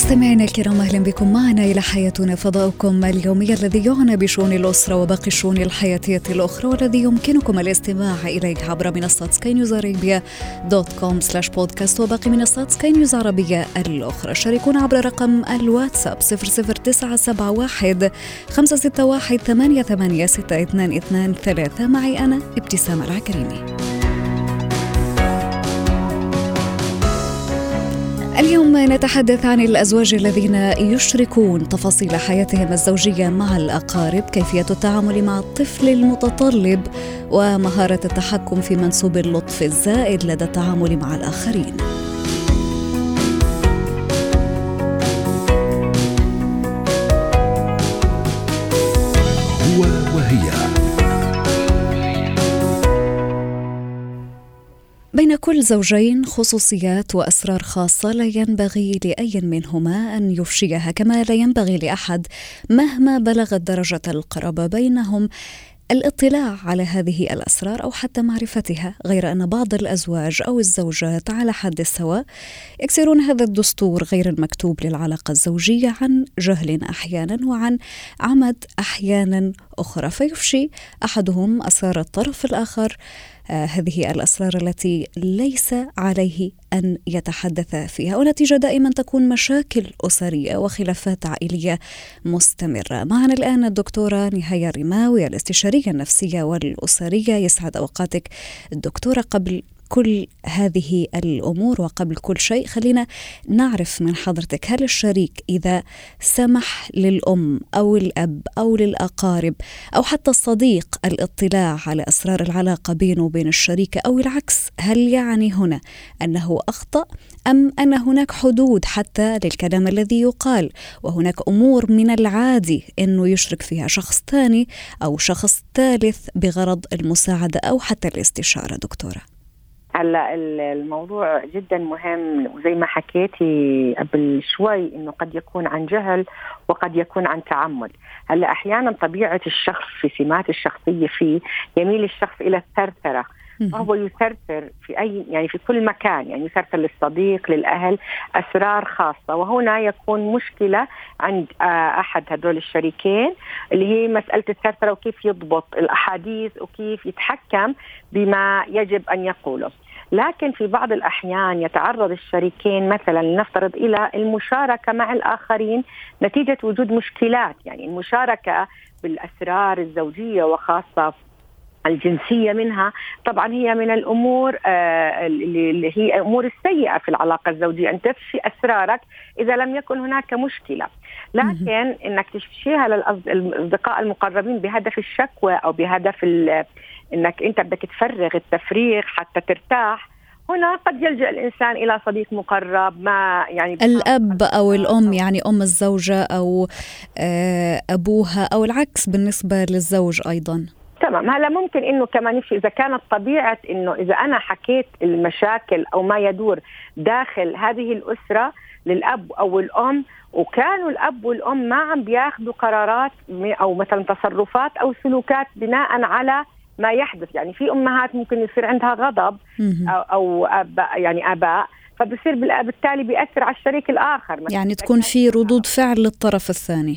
مستمعينا الكرام أهلا بكم معنا إلى حياتنا فضاؤكم اليومي الذي يعنى بشؤون الأسرة وباقي الشؤون الحياتية الأخرى والذي يمكنكم الاستماع إليه عبر منصات سكاي نيوز عربية dot com slash podcast وباقي منصات سكاي نيوز عربيه الأخرى. شاركونا عبر رقم الواتساب 00971 561 88 622 معي أنا ابتسام العكريمي. اليوم نتحدث عن الأزواج الذين يشركون تفاصيل حياتهم الزوجية مع الأقارب، كيفية التعامل مع الطفل المتطلب ومهارة التحكم في منسوب اللطف الزائد لدى التعامل مع الآخرين. بين كل زوجين خصوصيات وأسرار خاصة لا ينبغي لأي منهما أن يفشيها كما لا ينبغي لأحد مهما بلغت درجة القرابة بينهم الاطلاع على هذه الأسرار أو حتى معرفتها غير أن بعض الأزواج أو الزوجات على حد السواء يكسرون هذا الدستور غير المكتوب للعلاقة الزوجية عن جهل أحيانا وعن عمد أحيانا أخرى. فيفشي أحدهم أسرار الطرف الآخر هذه الأسرار التي ليس عليه أن يتحدث فيها ونتيجه دائما تكون مشاكل أسرية وخلافات عائلية مستمرة. معنا الآن الدكتورة نهاية الرماوي الاستشارية النفسية والأسرية يسعد أوقاتك الدكتوره قبل كل هذه الأمور وقبل كل شيء خلينا نعرف من حضرتك هل الشريك إذا سمح للأم أو الأب أو للأقارب أو حتى الصديق الاطلاع على أسرار العلاقة بينه وبين الشريكه أو العكس هل يعني هنا أنه أخطأ أم أن هناك حدود حتى للكلام الذي يقال؟ وهناك أمور من العادي إنه يشرك فيها شخص ثاني أو شخص ثالث بغرض المساعدة أو حتى الاستشارة دكتورة. هلا الموضوع جدا مهم وزي ما حكيتي قبل شوي إنه قد يكون عن جهل وقد يكون عن تعمد. هلا أحيانا طبيعة الشخص في سمات الشخصية فيه يميل الشخص إلى الثرثرة. فهو يثرثر في اي يعني في كل مكان يعني يثرثر للصديق للأهل أسرار خاصة. وهنا يكون مشكلة عند أحد هذول الشريكين اللي هي مسألة الثرثره وكيف يضبط الأحاديث وكيف يتحكم بما يجب أن يقوله. لكن في بعض الأحيان يتعرض الشريكين مثلا لنفترض إلى المشاركة مع الآخرين نتيجة وجود مشكلات. يعني المشاركة بالأسرار الزوجية وخاصة الجنسية منها. طبعا هي من الأمور آه اللي هي أمور السيئة في العلاقة الزوجية. أن تفشي أسرارك إذا لم يكن هناك مشكلة. لكن أنك تفشيها للأصدقاء المقربين بهدف الشكوى أو بهدف أنك أنت بدك تفرغ التفريغ حتى ترتاح. هنا قد يلجأ الإنسان إلى صديق مقرب ما يعني الأب أو الأم يعني أم الزوجة أو أبوها أو العكس بالنسبة للزوج أيضا. تمام. هلا ممكن إنه كمان يفشي إذا كانت طبيعة إنه إذا أنا حكيت المشاكل أو ما يدور داخل هذه الأسرة للأب أو الأم وكانوا الأب والأم ما عم بياخذوا قرارات أو مثلا تصرفات أو سلوكات بناء على ما يحدث. يعني في أمهات ممكن يصير عندها غضب أو, أو أباء يعني آباء فبصير بالتالي بيأثر على الشريك الآخر. يعني تكون في ردود فعل للطرف الثاني.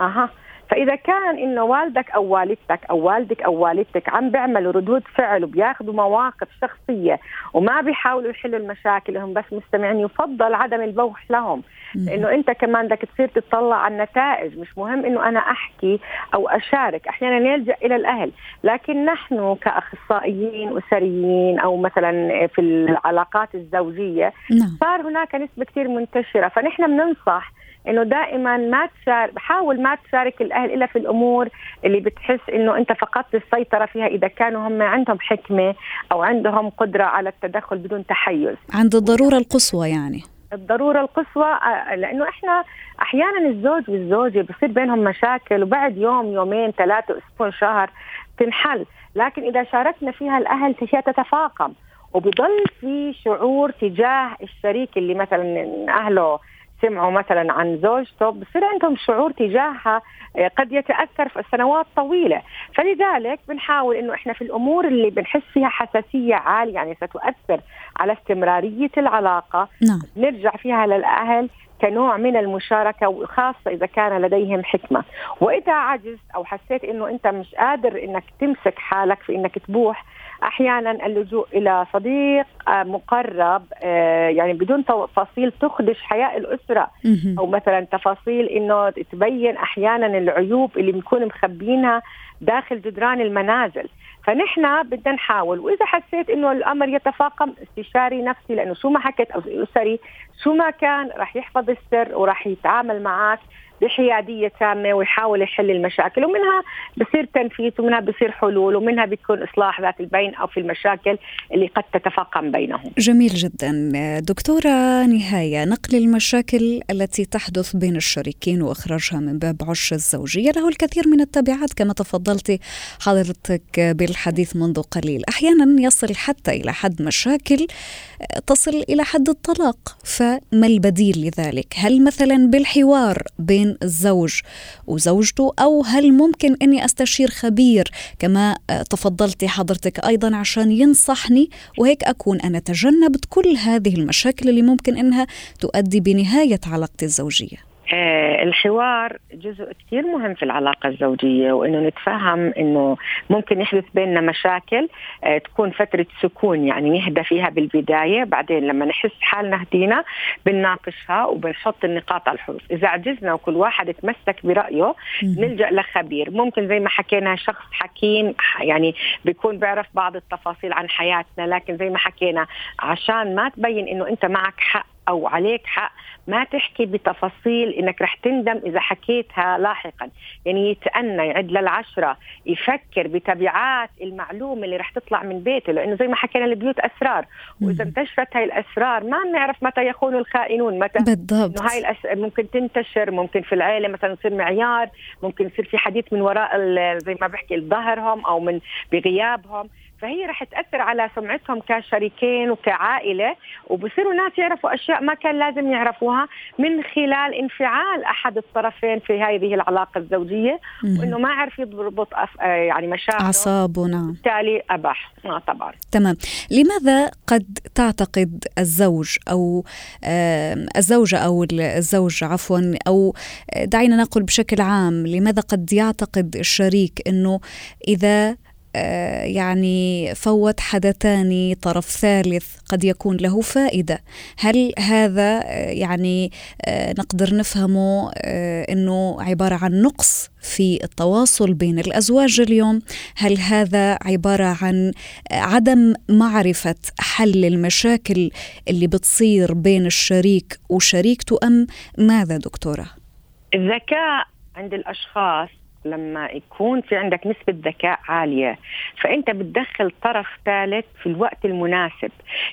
أها. فإذا كان انه والدك أو والدتك أو والدك أو والدتك عم بيعملوا ردود فعل وبياخذوا مواقف شخصية وما بيحاولوا يحلوا المشاكل هم بس مستمعين يفضل عدم البوح لهم. لأنه أنت كمان بدك تصير تطلع على النتائج. مش مهم إنه أنا أحكي أو أشارك. أحيانا يلجا إلى الأهل. لكن نحن كأخصائيين أسريين أو مثلا في العلاقات الزوجية صار هناك نسبة كثير منتشرة. فنحن بننصح إنه دائما ما تشارك حاول ما تشارك الأهل إلا في الأمور اللي بتحس إنه أنت فقدت السيطرة فيها إذا كانوا هم عندهم حكمة أو عندهم قدرة على التدخل بدون تحيز. عند الضرورة القصوى يعني. الضرورة القصوى آه، لأنه إحنا أحيانا الزوج والزوجة بصير بينهم مشاكل وبعد يوم يومين ثلاثة أسبوع شهر تنحل. لكن إذا شاركنا فيها الأهل هي تتفاقم. وبضل في شعور تجاه الشريك اللي مثلا أهله سمعوا مثلا عن زوجته بصير عندهم شعور تجاهها آه، قد يتأثر في سنوات طويلة. فلذلك بنحاول إنه إحنا في الأمور اللي بنحس فيها حساسية عالية يعني ستؤثر على استمرارية العلاقة. نعم. نرجع فيها للأهل كنوع من المشاركة وخاصة إذا كان لديهم حكمة، وإذا عجزت أو حسيت إنه أنت مش قادر إنك تمسك حالك في إنك تبوح أحيانا اللجوء إلى صديق آه، مقرب آه، يعني بدون تفاصيل تخدش حياه الأسرة. أو مثلا تفاصيل إنه تبين أحيانا العيوب اللي بنكون مخبينها داخل جدران المنازل. فنحن بدنا نحاول. وإذا حسيت إنه الأمر يتفاقم استشاري نفسي لأنه شو ما حكت أو أسري شو ما كان راح يحفظ السر وراح يتعامل معك. بحيادية تامة ويحاول يحل المشاكل ومنها بصير تنفيذ ومنها بصير حلول ومنها بيكون إصلاح ذات البين أو في المشاكل اللي قد تتفاقم بينهم. جميل جدا دكتورة نهاية نقل المشاكل التي تحدث بين الشريكين وإخراجها من باب عش الزوجية له الكثير من التبعات كما تفضلت حضرتك بالحديث منذ قليل، أحيانا يصل حتى إلى حد مشاكل تصل إلى حد الطلاق، فما البديل لذلك؟ هل مثلا بالحوار بين بين الزوج وزوجته أو هل ممكن أني أستشير خبير كما تفضلتي حضرتك أيضا عشان ينصحني وهيك أكون أنا تجنبت كل هذه المشاكل اللي ممكن أنها تؤدي بنهاية علاقتي الزوجية. آه، الحوار جزء كثير مهم في العلاقة الزوجية وإنه نتفهم إنه ممكن يحدث بيننا مشاكل آه، تكون فترة سكون يعني نهدى فيها بالبداية بعدين لما نحس حالنا هدينا بنناقشها وبنحط النقاط على الحروف. إذا عجزنا وكل واحد تمسك برأيه نلجأ لخبير. ممكن زي ما حكينا شخص حكيم يعني بيكون بيعرف بعض التفاصيل عن حياتنا لكن زي ما حكينا عشان ما تبين إنه أنت معك حق أو عليك حق ما تحكي بتفاصيل إنك رح تندم إذا حكيتها لاحقا. يعني يتأنى يعد للعشرة يفكر بتبعات المعلومة اللي رح تطلع من بيته لأنه زي ما حكينا البيوت أسرار. وإذا انتشرت هاي الأسرار ما بنعرف متى يخون الخائنون متى بالضبط. هاي الأس... ممكن تنتشر ممكن في العيلة مثلا يصير معيار ممكن يصير في حديث من وراء زي ما بحكي ظهرهم أو من بغيابهم. فهي رح تأثر على سمعتهم كشريكين وكعائلة وبصيروا ناس يعرفوا أشياء ما كان لازم يعرفوها من خلال انفعال أحد الطرفين في هذه العلاقة الزوجية وإنه ما عرف يضبط أف... آه، يعني مشاعره. أعصابه نعم. بالتالي أباح آه طبعا. تمام. لماذا قد تعتقد الزوج أو الزوجة أو الزوج عفوا أو دعينا نقول بشكل عام لماذا قد يعتقد الشريك إنه إذا آه، يعني فوت حدا ثاني طرف ثالث قد يكون له فائدة هل هذا آه، يعني آه، نقدر نفهمه أنه عبارة عن نقص في التواصل بين الأزواج اليوم هل هذا عبارة عن عدم معرفة حل المشاكل اللي بتصير بين الشريك وشريكته أم ماذا دكتورة؟ الذكاء عند الأشخاص لما يكون في عندك نسبة ذكاء عالية فأنت بتدخل طرف ثالث في الوقت المناسب.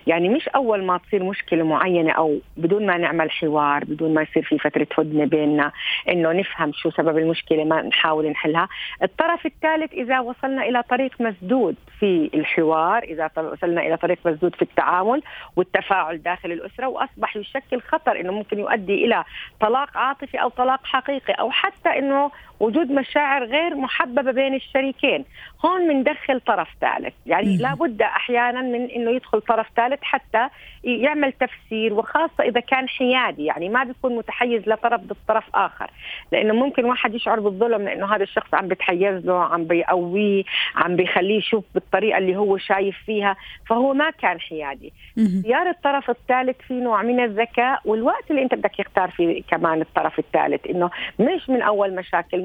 يعني مش أول ما تصير مشكلة معينة أو بدون ما نعمل حوار بدون ما يصير في فترة هدنة بيننا إنه نفهم شو سبب المشكلة ما نحاول نحلها. الطرف الثالث إذا وصلنا إلى طريق مسدود في الحوار إذا وصلنا إلى طريق مسدود في التعامل والتفاعل داخل الأسرة وأصبح يشكل خطر إنه ممكن يؤدي إلى طلاق عاطفي أو طلاق حقيقي أو حتى إنه وجود مشاعر غير محببة بين الشريكين. هون بندخل طرف ثالث. يعني لابد أحيانا من إنه يدخل طرف ثالث حتى يعمل تفسير وخاصة إذا كان حيادي. يعني ما بيكون متحيز لطرف ضد طرف آخر. لأنه ممكن واحد يشعر بالظلم لأنه هذا الشخص عم بتحيز له عم بيقويه عم بيخليه يشوف بالطريقة اللي هو شايف فيها. فهو ما كان حيادي. اختيار الطرف الثالث في نوع من الذكاء والوقت اللي أنت بدك يختار فيه كمان الطرف الثالث. إنه مش من أول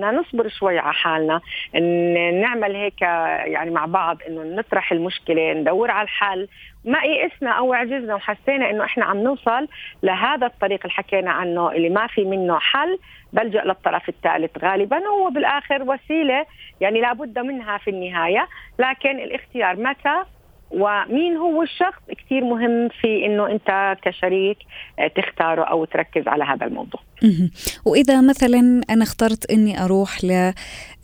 مشاكلنا نصبر شوي على حالنا إن نعمل هيك يعني مع بعض إنه نطرح المشكلة ندور على الحل. ما يئسنا أو عجزنا وحسينا إنه إحنا عم نوصل لهذا الطريق اللي حكينا عنه اللي ما في منه حل بلجأ للطرف الثالث. غالبا هو بالآخر وسيلة يعني لابد منها في النهاية لكن الاختيار متى؟ ومين هو الشخص كثير مهم في إنه أنت كشريك آه، تختاره أو تركز على هذا الموضوع. وإذا مثلا أنا اخترت إني أروح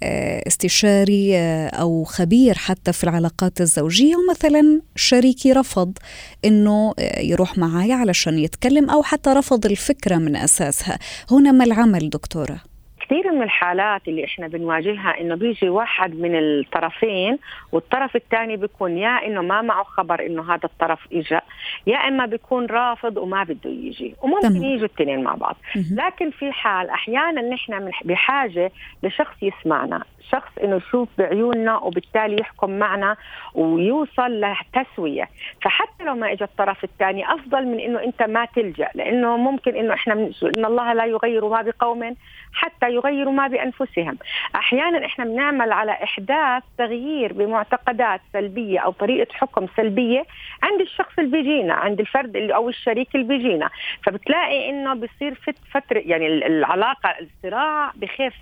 لاستشاري آه، أو خبير حتى في العلاقات الزوجية ومثلا شريكي رفض إنه يروح معي علشان يتكلم أو حتى رفض الفكرة من أساسها، هنا ما العمل دكتورة؟ كثير من الحالات اللي إحنا بنواجهها إنه بيجي واحد من الطرفين والطرف الثاني بيكون يا إنه ما معه خبر إنه هذا الطرف اجى يا إما بيكون رافض وما بده يجي وممكن تمام. يجوا الاثنين مع بعض. لكن في حال أحيانا نحن بحاجة لشخص يسمعنا شخص إنه يشوف بعيوننا وبالتالي يحكم معنا ويوصل لتسوية. فحتى لو ما اجى الطرف الثاني أفضل من إنه أنت ما تلجأ لأنه ممكن إنه إحنا من إن الله لا يغير ما بقوم حتى يغيروا ما بأنفسهم. أحيانا إحنا بنعمل على إحداث تغيير بمعتقدات سلبية أو طريقة حكم سلبية عند الشخص اللي بيجينا عند الفرد اللي أو الشريك اللي بيجينا. فبتلاقي إنه بصير فترة يعني العلاقة الصراع بخف.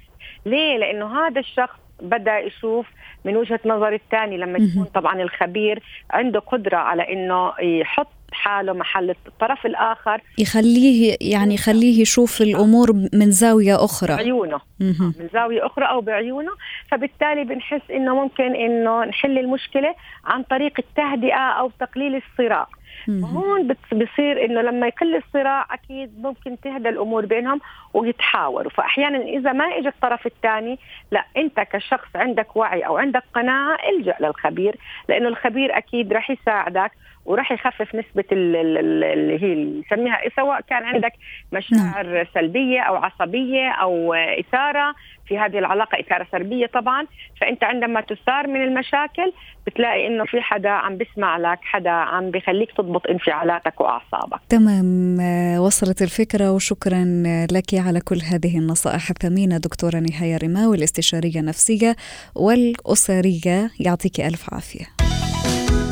ليه؟ لأنه هذا الشخص بدأ يشوف من وجهة نظر الثاني لما يكون طبعا الخبير عنده قدرة على إنه يحط حاله محل الطرف الآخر. يخليه يعني يخليه يشوف الأمور من زاوية أخرى. بعيونه. من زاوية أخرى أو بعيونه. فبالتالي بنحس إنه ممكن إنه نحل المشكلة عن طريق التهدئة أو تقليل الصراع. هون بصير إنه لما يقل الصراع أكيد ممكن تهدى الأمور بينهم ويتحاوروا. فأحيانا إذا ما اجى الطرف الثاني لا أنت كشخص عندك وعي أو عندك قناعة إلجأ للخبير لأنه الخبير أكيد رح يساعدك. وراح يخفف نسبة اللي هي نسميها سواء كان عندك مشاعر نعم. سلبية أو عصبية أو إثارة في هذه العلاقة إثارة سلبية طبعا. فأنت عندما تثار من المشاكل بتلاقي إنه في حدا عم بسمع لك حدا عم بخليك تضبط انفعالاتك وأعصابك. تمام. وصلت الفكرة وشكرا لك على كل هذه النصائح الثمينة دكتورة نهاية رماوي الاستشارية النفسية والأسرية. يعطيك ألف عافية.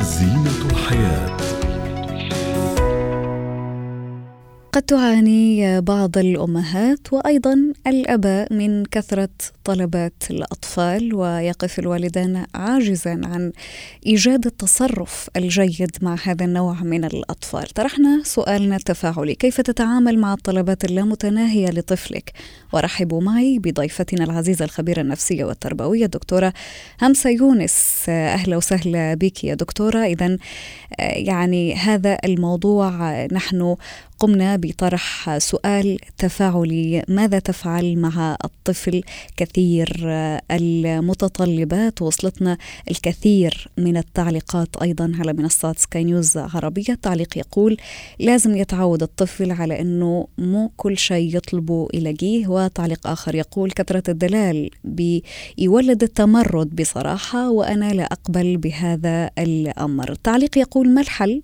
زينة الحياة. قد تعاني بعض الأمهات وأيضا الاباء من كثرة طلبات الأطفال ويقف الوالدان عاجزا عن إيجاد التصرف الجيد مع هذا النوع من الأطفال. طرحنا سؤالنا التفاعلي، كيف تتعامل مع الطلبات اللامتناهية لطفلك؟ ورحبوا معي بضيفتنا العزيزة الخبيرة النفسية والتربوية الدكتورة همسة يونس. أهلا وسهلا بك يا دكتورة. اذا يعني هذا الموضوع نحن قمنا بطرح سؤال تفاعلي ماذا تفعل مع الطفل كثير؟ المتطلبات وصلتنا الكثير من التعليقات أيضا على منصات سكاي نيوز عربية. تعليق يقول لازم يتعود الطفل على إنه مو كل شيء يطلبه يلاقيه. وتعليق آخر يقول كثرة الدلال بيولد التمرد بصراحة وأنا لا أقبل بهذا الأمر. التعليق يقول ما الحل؟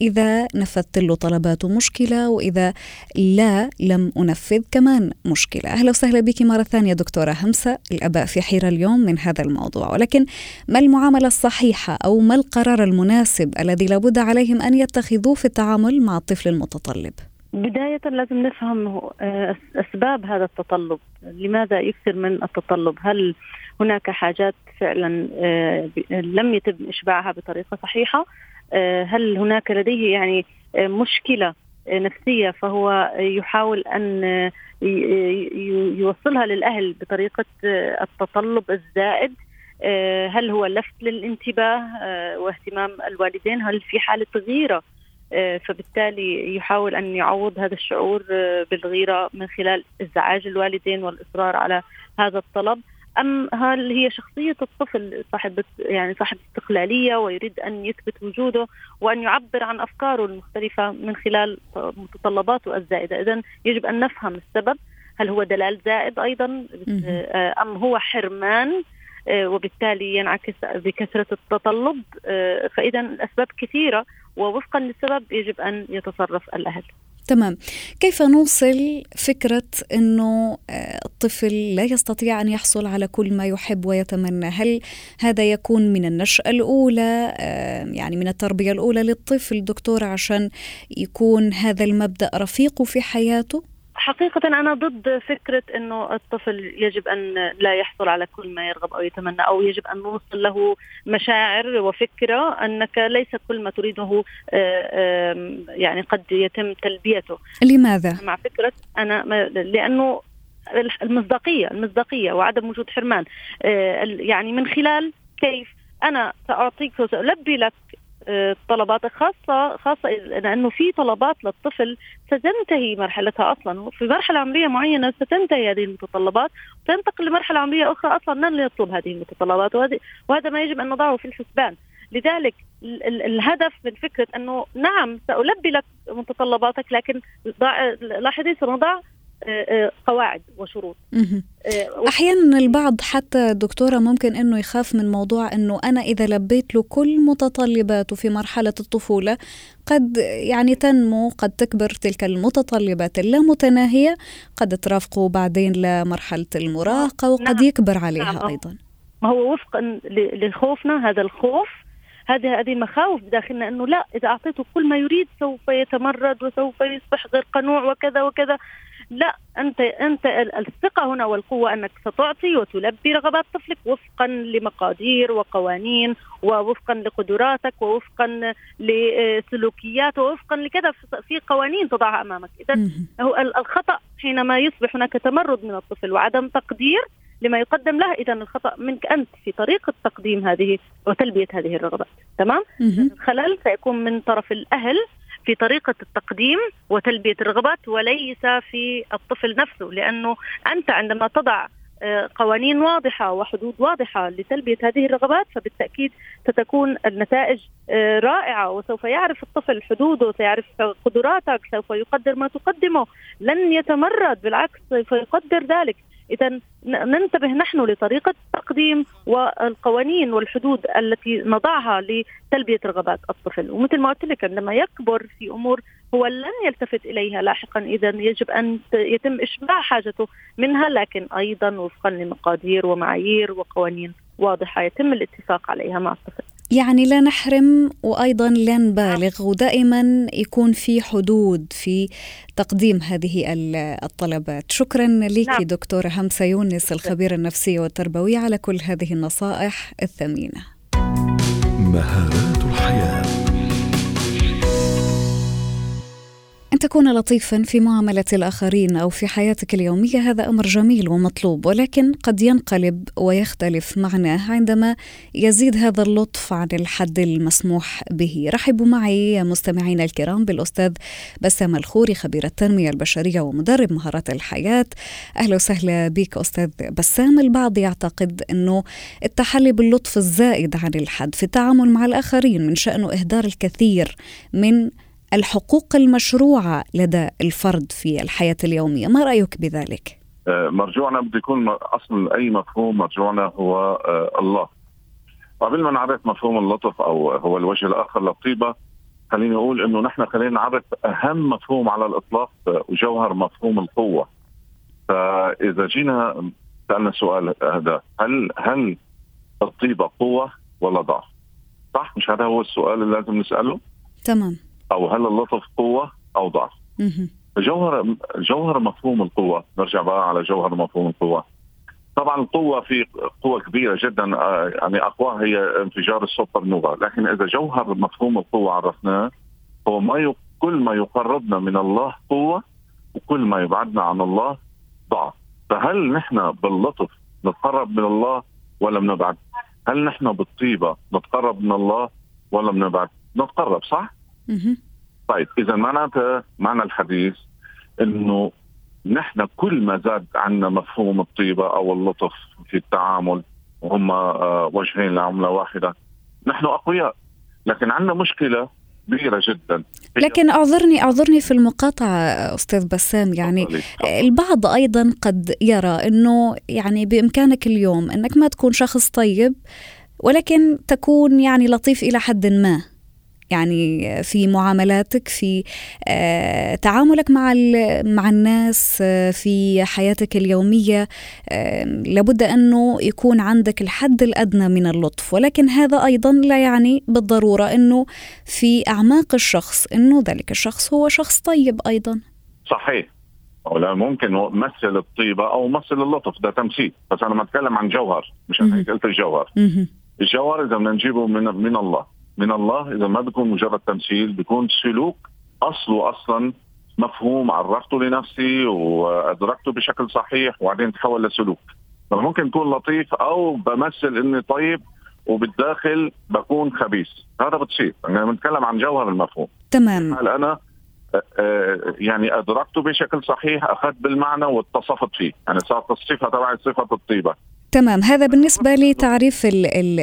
إذا نفذت له طلباته مشكلة وإذا لا لم أنفذ كمان مشكلة. أهلا وسهلا بك مرة ثانية دكتورة همسة الأباء في حيرة اليوم من هذا الموضوع. ولكن ما المعاملة الصحيحة أو ما القرار المناسب الذي لابد عليهم أن يتخذوه في التعامل مع الطفل المتطلب؟ بداية لازم نفهم آه، أسباب هذا التطلب. لماذا يكثر من التطلب؟ هل هناك حاجات فعلا آه، لم يتم إشباعها بطريقة صحيحة؟ هل هناك لديه يعني آه، مشكلة آه، نفسية فهو يحاول أن يوصلها للأهل بطريقة التطلب الزائد؟ هل هو لفت للانتباه واهتمام الوالدين؟ هل في حالة غيرة؟ فبالتالي يحاول أن يعوض هذا الشعور بالغيرة من خلال ازعاج الوالدين والإصرار على هذا الطلب. أم هل هي شخصية الطفل صاحب يعني صاحب استقلالية ويريد أن يثبت وجوده وأن يعبر عن أفكاره المختلفة من خلال متطلباته الزائدة، اذا يجب أن نفهم السبب. هل هو دلال زائد أيضا؟ أم هو حرمان؟ آه، وبالتالي ينعكس بكثرة التطلب. آه، فاذا الاسباب كثيرة ووفقا للسبب يجب أن يتصرف الأهل. تمام. كيف نوصل فكرة أنه آه، الطفل لا يستطيع أن يحصل على كل ما يحب ويتمنى؟ هل هذا يكون من النشأة الأولى آه، يعني من التربية الأولى للطفل دكتور عشان يكون هذا المبدأ رفيقه في حياته؟ حقيقة أنا ضد فكرة أنه الطفل يجب أن لا يحصل على كل ما يرغب أو يتمنى أو يجب أن نوصل له مشاعر وفكرة أنك ليس كل ما تريده آه، يعني قد يتم تلبيته لماذا؟ مع فكرة أنا لأنه المصداقية المصداقية وعدم وجود حرمان آه، يعني من خلال كيف أنا سأعطيك وسألبي لك طلباتك خاصة خاصة لأنه في طلبات للطفل ستنتهي مرحلتها أصلا. في مرحلة عمرية معينة ستنتهي هذه المتطلبات. وتنتقل لمرحلة عمرية أخرى أصلا لن يطلب هذه المتطلبات. وهذا ما يجب أن نضعه في الحسبان. لذلك الهدف من فكرة أنه نعم سألبي لك متطلباتك لكن لاحظي سنضع قواعد وشروط آه، أحيانا البعض حتى دكتورة ممكن إنه يخاف من موضوع إنه أنا إذا لبيت له كل متطلباته في مرحلة الطفولة قد يعني تنمو قد تكبر تلك المتطلبات اللامتناهية قد ترافقه بعدين لمرحلة المراهقة وقد نعم. يكبر عليها نعم. أيضا ما هو وفقا لخوفنا هذا الخوف هذه هذه مخاوف بداخلنا إنه لا إذا أعطيته كل ما يريد سوف يتمرد وسوف يصبح غير قنوع وكذا وكذا لا أنت أنت الثقة هنا والقوة أنك ستعطي وتلبي رغبات طفلك وفقا لمقادير وقوانين ووفقا لقدراتك ووفقا لسلوكيات ووفقا لكذا في قوانين تضعها أمامك. اذا هو الخطأ حينما يصبح هناك تمرد من الطفل وعدم تقدير لما يقدم له اذا الخطأ منك أنت في طريقة تقديم هذه وتلبية هذه الرغبات. تمام؟ الخلل سيكون من طرف الأهل في طريقة التقديم وتلبية الرغبات وليس في الطفل نفسه لأنه أنت عندما تضع آه، قوانين واضحة وحدود واضحة لتلبية هذه الرغبات فبالتأكيد ستكون النتائج آه، رائعة وسوف يعرف الطفل حدوده سيعرف قدراتك سوف يقدر ما تقدمه. لن يتمرد بالعكس سوف يقدر ذلك. إذا ننتبه نحن لطريقة التقديم والقوانين والحدود التي نضعها لتلبية رغبات الطفل. ومثل ما قلت لك عندما يكبر في أمور هو لن يلتفت إليها لاحقا. إذا يجب أن يتم إشباع حاجته منها لكن أيضا وفقا لمقادير ومعايير وقوانين واضحة يتم الاتفاق عليها مع الطفل. يعني لا نحرم وأيضا لا نبالغ ودائما يكون في حدود في تقديم هذه الطلبات. شكرا لك نعم. دكتورة همسة يونس الخبيرة النفسية والتربوية على كل هذه النصائح الثمينة. مهارات الحياة. تكون لطيفا في معاملة الآخرين أو في حياتك اليومية هذا أمر جميل ومطلوب ولكن قد ينقلب ويختلف معناه عندما يزيد هذا اللطف عن الحد المسموح به. رحبوا معي مستمعينا الكرام بالأستاذ بسام الخوري خبير التنمية البشرية ومدرب مهارات الحياة. أهلا وسهلا بك أستاذ بسام. البعض يعتقد أنه التحلي باللطف الزائد عن الحد في التعامل مع الآخرين من شأنه إهدار الكثير من الحقوق المشروعة لدى الفرد في الحياة اليومية، ما رأيك بذلك؟ آه، مرجوعنا بده يكون أصل أي مفهوم مرجوعنا هو الله. قبل ما نعرف مفهوم اللطف أو هو الوجه الآخر للطيبة خليني أقول إنه نحن خلينا نعرف أهم مفهوم على الإطلاق آه، وجوهر مفهوم القوة. فإذا جينا سألنا السؤال هذا هل هل الطيبة قوة ولا ضعف؟ صح مش هذا هو السؤال اللي لازم نسأله؟ تمام أو هل اللطف قوة أو ضعف؟ جوهر جوهر مفهوم القوة نرجع بقى على جوهر مفهوم القوة طبعا القوة في قوة كبيرة جدا آه، يعني أقواها هي انفجار السوبر نوفا لكن إذا جوهر مفهوم القوة عرفناه هو ما ي... كل ما يقربنا من الله قوة وكل ما يبعدنا عن الله ضعف فهل نحن باللطف نتقرب من الله ولا بنبعد؟ هل نحن بالطيبة نتقرب من الله ولا بنبعد؟ نتقرب صح؟ طيب إذا معناتها معنى الحديث إنه نحن كل ما زاد عنا مفهوم الطيبة أو اللطف في التعامل وهم آه، وجهين لعملة واحدة نحن أقوياء. لكن عندنا مشكلة كبيرة جدا. لكن أعذرني أعذرني في المقاطعة أستاذ بسام يعني البعض أيضا قد يرى إنه يعني بإمكانك اليوم إنك ما تكون شخص طيب ولكن تكون يعني لطيف إلى حد ما. يعني في معاملاتك في آه، تعاملك مع مع الناس آه، في حياتك اليومية آه، لابد أنه يكون عندك الحد الأدنى من اللطف. ولكن هذا أيضا لا يعني بالضرورة أنه في أعماق الشخص أنه ذلك الشخص هو شخص طيب أيضا. صحيح. ولا ممكن مثل الطيبه أو مثل اللطف ده تمثيل. بس أنا بتكلم عن جوهر مشان هيك قلت الجوهر. الجوهر إذا بدنا نجيبه من من الله. من الله. إذا ما بيكون مجرد تمثيل بيكون سلوك أصله أصلا مفهوم. عرفته لنفسي وأدركته بشكل صحيح وبعدين تحول لسلوك. ممكن يكون لطيف أو بمثل إني طيب وبالداخل بكون خبيث. هذا بتصير. أنا بنتكلم عن جوهر المفهوم. تمام. هل أنا آه، آه، يعني أدركته بشكل صحيح أخذت بالمعنى واتصفت فيه. يعني صارت الصفة تبعي صفة الطيبة. تمام. هذا بالنسبة لتعريف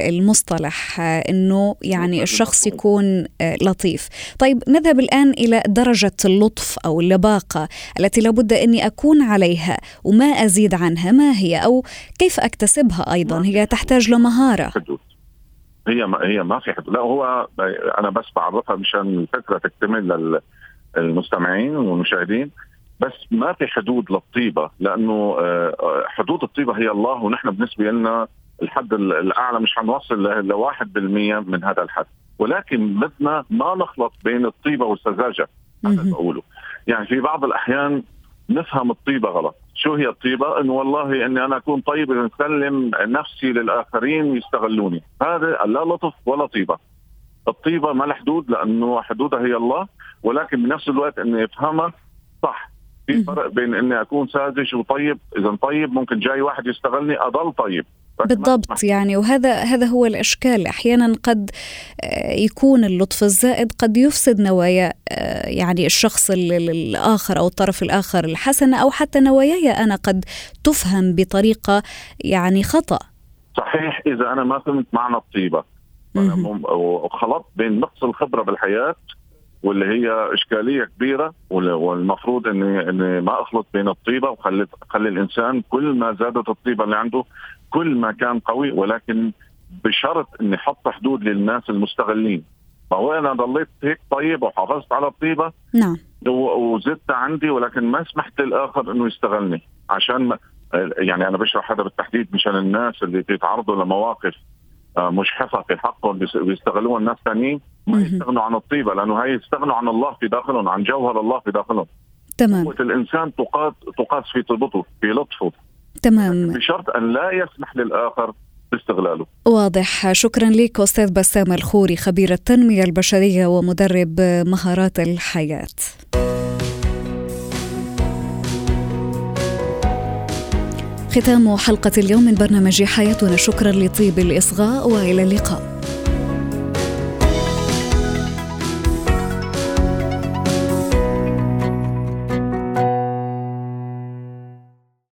المصطلح آه، إنه يعني الشخص يكون لطيف. طيب نذهب الآن إلى درجة اللطف أو اللباقة التي لابد أني أكون عليها وما أزيد عنها. ما هي؟ أو كيف أكتسبها أيضا؟ هي تحتاج لمهارة. هي ما هي ما في حدود. لا هو أنا بس بعرفها مشان الفكرة تكتمل المستمعين والمشاهدين. بس ما في حدود للطيبة لأنه آه، حدود الطيبة هي الله ونحن بالنسبة لنا الحد الأعلى مش حنوصل ل 1% من هذا الحد. ولكن بدنا ما نخلط بين الطيبة والسذاجة هذا بقوله. يعني في بعض الأحيان نفهم الطيبة غلط. شو هي الطيبة؟ إنه والله إني أنا أكون طيب اذا اسلم نفسي للآخرين ويستغلوني. هذا لا لطف ولا طيبة. الطيبة ما لها حدود لأنه حدودها هي الله ولكن بنفس الوقت اني افهمها صح. في فرق بين إني أكون ساذج وطيب. إذا طيب ممكن جاي واحد يستغلني أضل طيب. بالضبط يعني وهذا هذا هو الإشكال. أحيانا قد آه، يكون اللطف الزائد قد يفسد نوايا آه، يعني الشخص الآخر أو الطرف الآخر الحسنة أو حتى نواياي أنا قد تفهم بطريقة يعني خطأ. صحيح إذا أنا ما فهمت معنى الطيبة. وخلطت بين نقص الخبرة بالحياة واللي هي إشكالية كبيرة والمفروض اني إني ما أخلط بين الطيبة وخلي خلي الإنسان كل ما زادت الطيبة اللي عنده كل ما كان قوي ولكن بشرط إني أحط حدود للناس المستغلين. فهو أنا ضليت هيك طيب وحافظت على الطيبة نعم. وزدت عندي ولكن ما سمحت للآخر إنه يستغلني. عشان ما يعني أنا بشرح هذا بالتحديد مشان الناس اللي بيتعرضوا لمواقف آه، مجحفه في حقهم بيستغلوها الناس ثانيين ما يستغنوا عن الطيبة لأنه هي يستغنوا عن الله في داخلهم عن جوهر الله في داخلهم. تمام. قوة الإنسان تقاس تقاس في طيبته في لطفه. تمام. بشرط أن لا يسمح للآخر باستغلاله. واضح. شكرا لك أستاذ بسام الخوري خبير التنمية البشرية ومدرب مهارات الحياة. ختام حلقة اليوم من برنامج حياتنا. شكرا لطيب الإصغاء وإلى اللقاء.